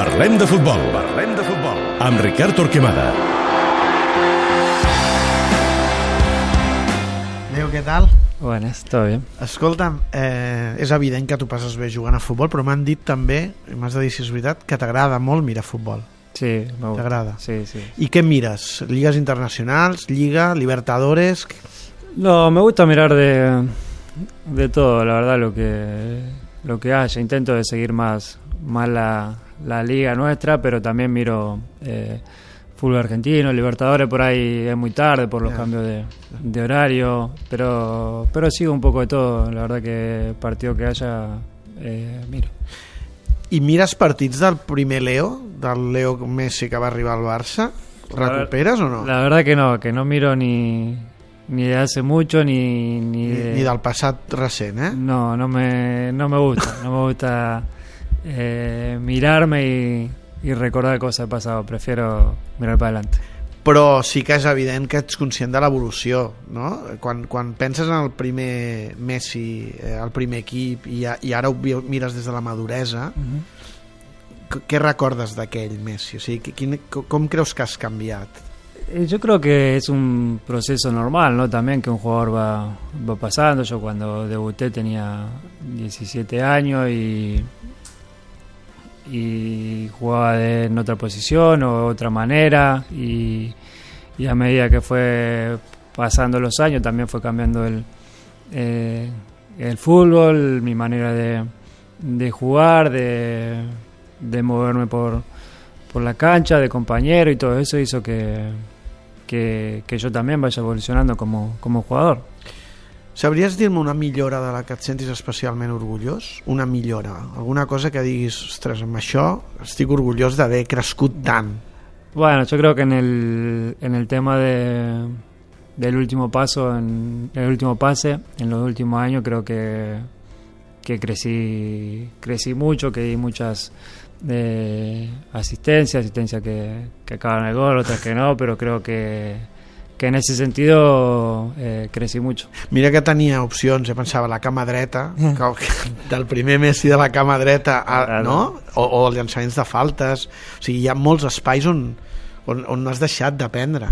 Parlem de futbol. Parlem de futbol. Amb Ricard Torquemada. Leo, què tal? Buenas, todo bien. Escolta'm, eh, és evident que tu passes bé jugant a futbol, però m'han dit també, i m'has de dir si és veritat, que t'agrada molt mirar futbol. Sí, me gusta. T'agrada? Sí, sí. I què mires? Lligues internacionals, Lliga, Libertadores... No, me gusta mirar de, de todo, la verdad, lo que lo que haya. Intento de seguir más, más la, la liga nuestra, pero también miro eh, fútbol argentino, Libertadores por ahí es muy tarde por los cambios de, de horario, pero pero sigo un poco de todo. La verdad que partido que haya, eh, miro. I mires partits del primer Leo, del Leo Messi que va arribar al Barça? Recuperes o no? La verdad que no, que no miro ni, ni de hace mucho ni, ni, Ni, de- ni del passat recent, eh? No, no me, no me gusta. No me gusta eh, mirarme y, y recordar cosas del pasado. Prefiero mirar para adelante. Però sí que és evident que ets conscient de l'evolució, no? Quan, quan penses en el primer Messi, eh, el primer equip, i, a- i ara ho mires des de la maduresa, c- què recordes d'aquell Messi? O sigui, qui- quin, co- com creus que has canviat? Eh, Yo creo que es un proceso normal, ¿no? También que un jugador va, va pasando. Yo cuando debuté tenía 17 años y, y jugaba de- en otra posición o otra manera y, y a medida que fue pasando los años también fue cambiando el, eh, el fútbol, mi manera de, de jugar, de, de moverme por, por la cancha, de compañero y todo eso hizo que, que, que yo también vaya evolucionando como, como jugador. Sabries dir-me una millora de la que et sentis especialment orgullós? Una millora, alguna cosa que diguis, ostres, amb això estic orgullós d'haver crescut tant. Bueno, yo creo que en el, en el tema de, del último paso, en el último pase, en los últimos años creo que, que crecí, crecí mucho, que di muchas eh, asistencias, asistencias que, que acaban el gol, otras que no, pero creo que, que en ese sentido eh, crecí mucho. Mira que tenia opcions, ja pensava la cama dreta, que, del primer Messi de la cama dreta, a, no? O, o els llançaments de faltes. O sigui, hi ha molts espais on, on, on has deixat d'aprendre.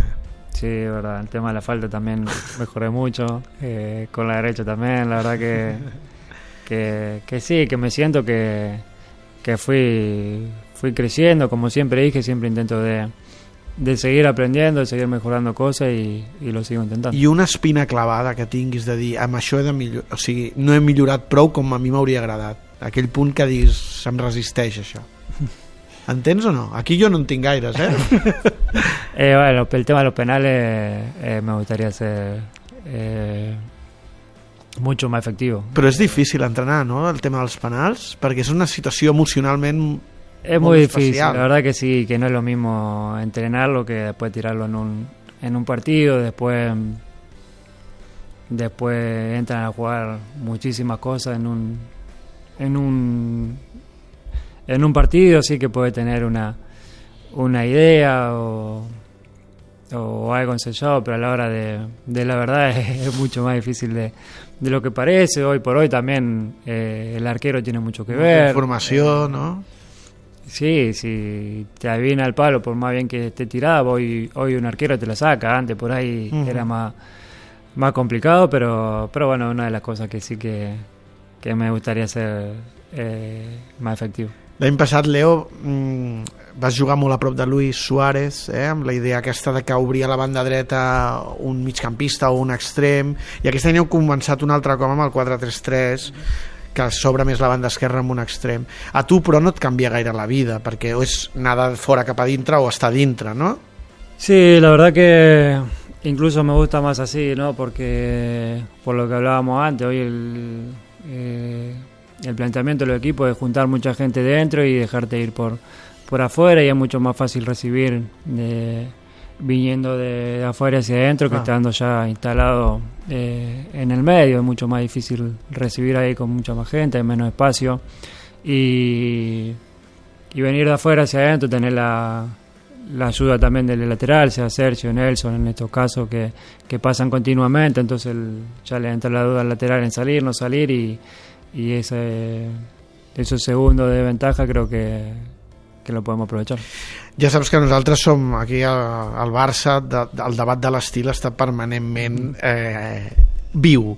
Sí, verdad. El tema de la falta también mejoré mucho. eh, con la derecha también. La verdad que, que, que sí, que me siento que, que fui, fui creciendo. Como siempre dije, siempre intento de, de seguir aprendiendo, de seguir mejorando cosas y, y lo sigo intentando. I una espina clavada que tinguis de dir amb això he de millorar, o sigui, no he millorat prou com a mi m'hauria agradat. Aquell punt que diguis, se'm resisteix això. Entens o no? Aquí jo no en tinc gaires, eh? Eh, bueno, el tema de los penales eh, me gustaría ser eh, mucho más efectivo. Però és difícil entrenar, no?, el tema dels penals, perquè és una situació emocionalment... Es Muy difícil, la verdad que sí, que no es lo mismo entrenarlo que después tirarlo en un, en un partido, después después entran a jugar muchísimas cosas en un en un en un partido, sí que puede tener una una idea o, o algo ensayado, pero a la hora de, de la verdad es, es mucho más difícil de, de lo que parece. Hoy por hoy también eh, el arquero tiene mucho que ver. Informació, no? Sí, si te adivina el palo, por más bien que esté tirada, hoy, hoy un arquero te la saca. Antes por ahí Ujú. era más, más complicado, pero, pero bueno, una de las cosas que sí que, que me gustaría ser eh, más efectivo. L'any passat, Leo, mm, vas jugar molt a prop de Luis Suárez, eh, amb la idea aquesta de que obria la banda dreta un migcampista o un extrem, i aquest any heu començat un altre cop amb el 4-3-3, que s'obre més la banda esquerra amb un extrem. A tu, però, no et canvia gaire la vida, perquè o és de fora cap a dintre o estar dintre, no? Sí, la verdad que incluso me gusta más así, ¿no? Porque por lo que hablábamos antes, hoy el, eh, el planteamiento del equipo es juntar mucha gente dentro y dejarte ir por, por afuera y es mucho más fácil recibir de, viniendo de, de afuera hacia adentro que Ah. estando ya instalado eh, en el medio. Es mucho más difícil recibir ahí con mucha más gente, hay menos espacio. Y, y venir de afuera hacia adentro, tener la, la ayuda también del lateral, sea Sergio, Nelson en estos casos que, que pasan continuamente, entonces el- ya le entra la duda al lateral en salir, no salir y, y ese, esos segundos de ventaja creo que, que lo podemos aprovechar. Ja saps que nosaltres som aquí al, al Barça, de, el debat de l'estil està permanentment eh, viu.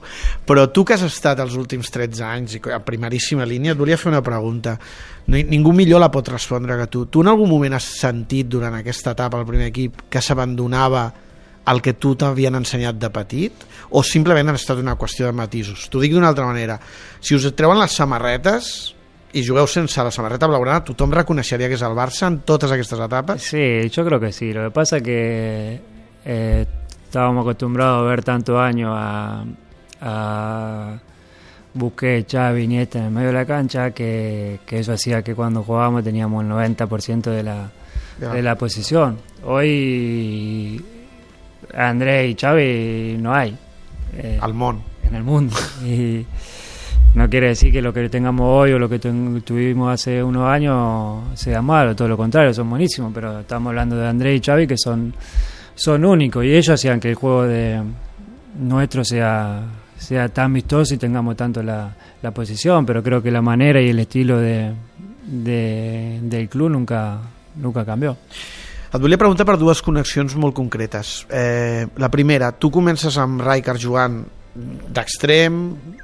Però tu que has estat els últims 13 anys i a primeríssima línia, et volia fer una pregunta. Ningú millor la pot respondre que tu. Tu en algun moment has sentit durant aquesta etapa al primer equip que s'abandonava el que tu t'havien ensenyat de petit o simplement ha estat una qüestió de matisos? T'ho dic d'una altra manera. Si us treuen les samarretes i jugueu sense la samarreta blaugrana, tothom reconeixeria que és el Barça en totes aquestes etapes? Sí, yo creo que sí. Lo que pasa es que eh, estábamos acostumbrados a ver tantos años a, a Busquets, Xavi, Iniesta en el medio de la cancha que, que eso hacía que cuando jugábamos teníamos el 90% de la, Ya. de la posición. Hoy André y Xavi no hay. Eh, Al en el mundo. Y no quiere decir que lo que tengamos hoy o lo que tuvimos hace unos años sea malo, todo lo contrario, son buenísimos, pero estamos hablando de André y Xavi que son, son únicos y ellos hacían que el juego de nuestro sea, sea tan vistoso y tengamos tanto la, la posición, pero creo que la manera y el estilo de, de- del club nunca, nunca cambió. Et volia preguntar per dues connexions molt. Eh, la primera, tu comences amb Rijkaard jugant d'extrem,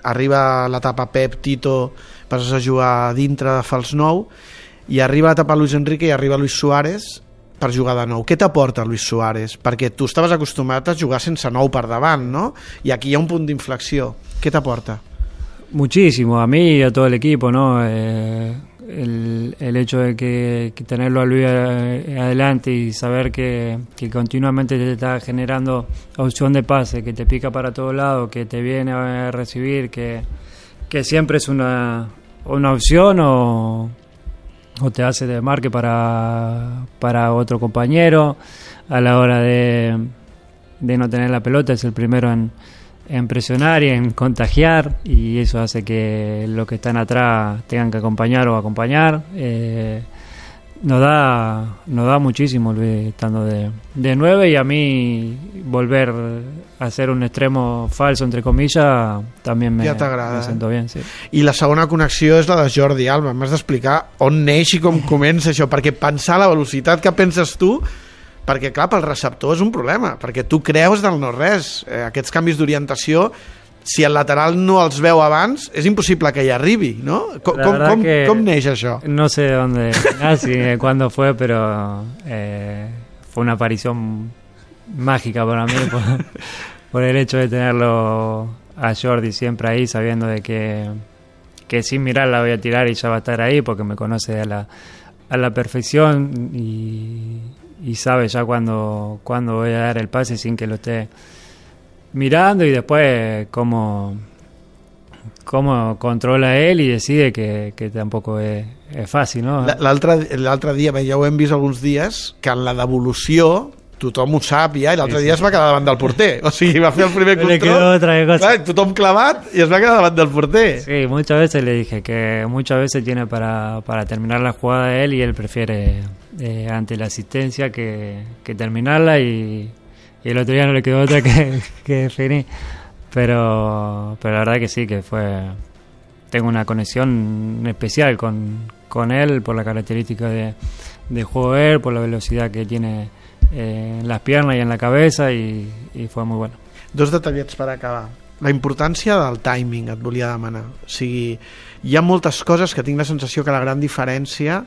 arriba l'etapa Pep, Tito, passes a jugar dintre de fals nou, i arriba l'etapa Luis Enrique i arriba Luis Suárez per jugar de nou. Què t'aporta Luis Suárez? Perquè tu estaves acostumat a jugar sense nou per davant, no? I aquí hi ha un punt d'inflexió. Què t'aporta? Muchísimo, a mí y a todo el equipo, ¿no? Eh, el, hecho de que, tenerlo a Luis eh, adelante y saber que, continuamente te está generando opción de pase, que te pica para todos lados, que te viene a recibir, que, que siempre es una, una opción o, o te hace de marque para, para otro compañero a la hora de, de no tener la pelota, es el primero en, en presionar y en contagiar y eso hace que los que están atrás tengan que acompañar o acompañar. Eh, nos da nos da muchísimo Luis estando de, de 9 y a mí volver a ser un extremo falso entre comillas también me, Ja me eh? siento bien sí. I la segona connexió és la de Jordi Alba. M'has d'explicar on neix i com comença això, perquè pensar la velocitat que penses tu, perquè clar, pel receptor és un problema, perquè tu creus del no-res. Eh, aquests canvis d'orientació, si el lateral no els veu abans, és impossible que hi arribi, no? Com, com, com, neix això? No sé de dónde ni cuándo fue, pero eh, fue una aparición mágica para mí por, por el hecho de tenerlo a Jordi siempre ahí, sabiendo de que, que sin mirar la voy a tirar y ya va a estar ahí, porque me conoce a la, a la perfección y, y sabe ya cuándo, cuándo voy a dar el pase sin que lo esté mirando y después cómo cómo controla él y decide que, que tampoco es, es fácil, ¿no? La- L'altre dia, bé, ja ho hem vist alguns dies, que en la devolució tothom ho sap ja, i l'altre Sí, sí. dia es va quedar davant del porter. O sigui, va fer el primer control, quedó otra cosa. clar, tothom clavat, i es va quedar davant del porter. Sí, muchas veces le dije que muchas veces tiene para, para terminar la jugada él y él prefiere eh, ante la asistencia que, que terminarla y, y el otro día no le quedó otra que, que definir. Pero, pero la verdad que sí, que fue... Tengo una conexión especial con, con él por la característica de, de él, por la velocidad que tiene eh, en las piernas y en la cabeza y, y fue muy bueno. Dos detallets per acabar. La importància del timing et volia demanar. O sigui, hi ha moltes coses que tinc la sensació que la gran diferència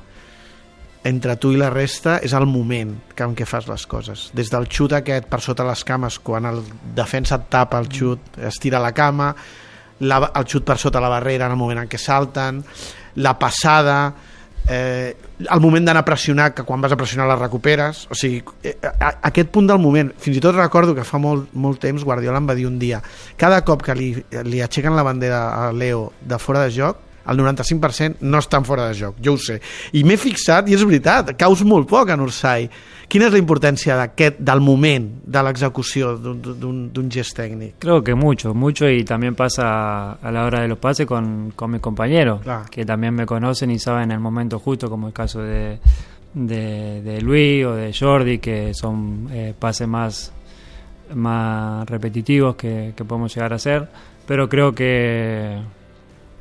entre tu i la resta és el moment que en què fas les coses. Des del xut aquest per sota les cames, quan el defensa et tapa el xut, es tira la cama, la, el xut per sota la barrera en el moment en què salten, la passada, eh, el moment d'anar a pressionar, que quan vas a pressionar la recuperes, o sigui, eh, a, aquest punt del moment, fins i tot recordo que fa molt, molt temps Guardiola em va dir un dia, cada cop que li, li aixequen la bandera a Leo de fora de joc, el 95% no estan fora de joc, jo ho sé. I m'he fixat, i és veritat, caus molt poc en Ursai. Quina és la importància d'aquest, del moment de l'execució d'un- gest tècnic? Creo que mucho, mucho y también pasa a la hora de los pases con, con mis compañeros, Claro. que también me conocen y saben el momento justo, como el caso de, de, de Luis o de Jordi, que son eh, pases más, más repetitivos que, que podemos llegar a hacer, pero creo que,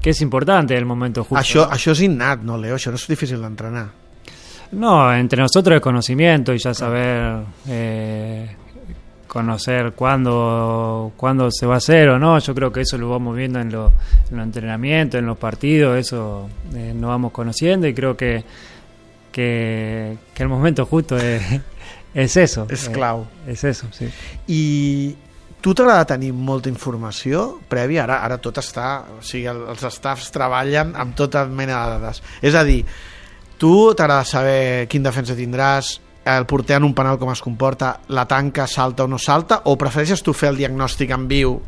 que es importante el momento justo. Això, ¿no? això és innat, no, Leo? Això no és difícil d'entrenar. No, entre nosotros es conocimiento y ya saber eh, conocer cuándo, cuándo se va a hacer o no. Yo creo que eso lo vamos viendo en, lo, en los entrenamientos, en los partidos, eso eh, nos vamos conociendo y creo que, que, que el momento justo es, és eso. És clau. Eh, és eso, sí. I tu t'agrada tenir molta informació prèvia? Ara, ara tot està... O sigui, el, els staffs treballen amb tota mena de dades. És a dir, tu t'agrada saber quin defensa tindràs, el porter en un penal com es comporta, la tanca salta o no salta, o prefereixes tu fer el diagnòstic en viu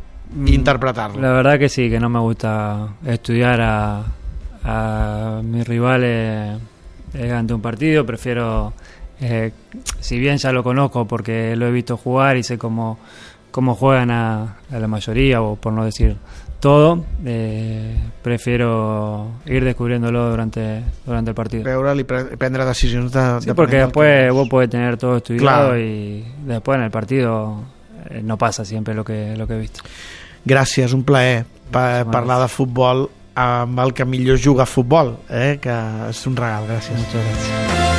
i interpretarlo? La verdad que sí, que no me gusta estudiar a, a mis rivales eh, ante un partido, prefiero Eh, si bien ya lo conozco porque lo he visto jugar y sé cómo, cómo juegan a, a la mayoría, o por no decir todo, eh, prefiero ir descubriéndolo durante, durante el partido. Veure y pre prendre decisions de, sí, de porque después vos podés tener todo estudiado claro. y después en el partido eh, no pasa siempre lo que, lo que he visto. Gràcies, un plaer pa parlar de futbol amb el que millor juga a futbol, eh? que és un regal, gràcies. Muchas gracias.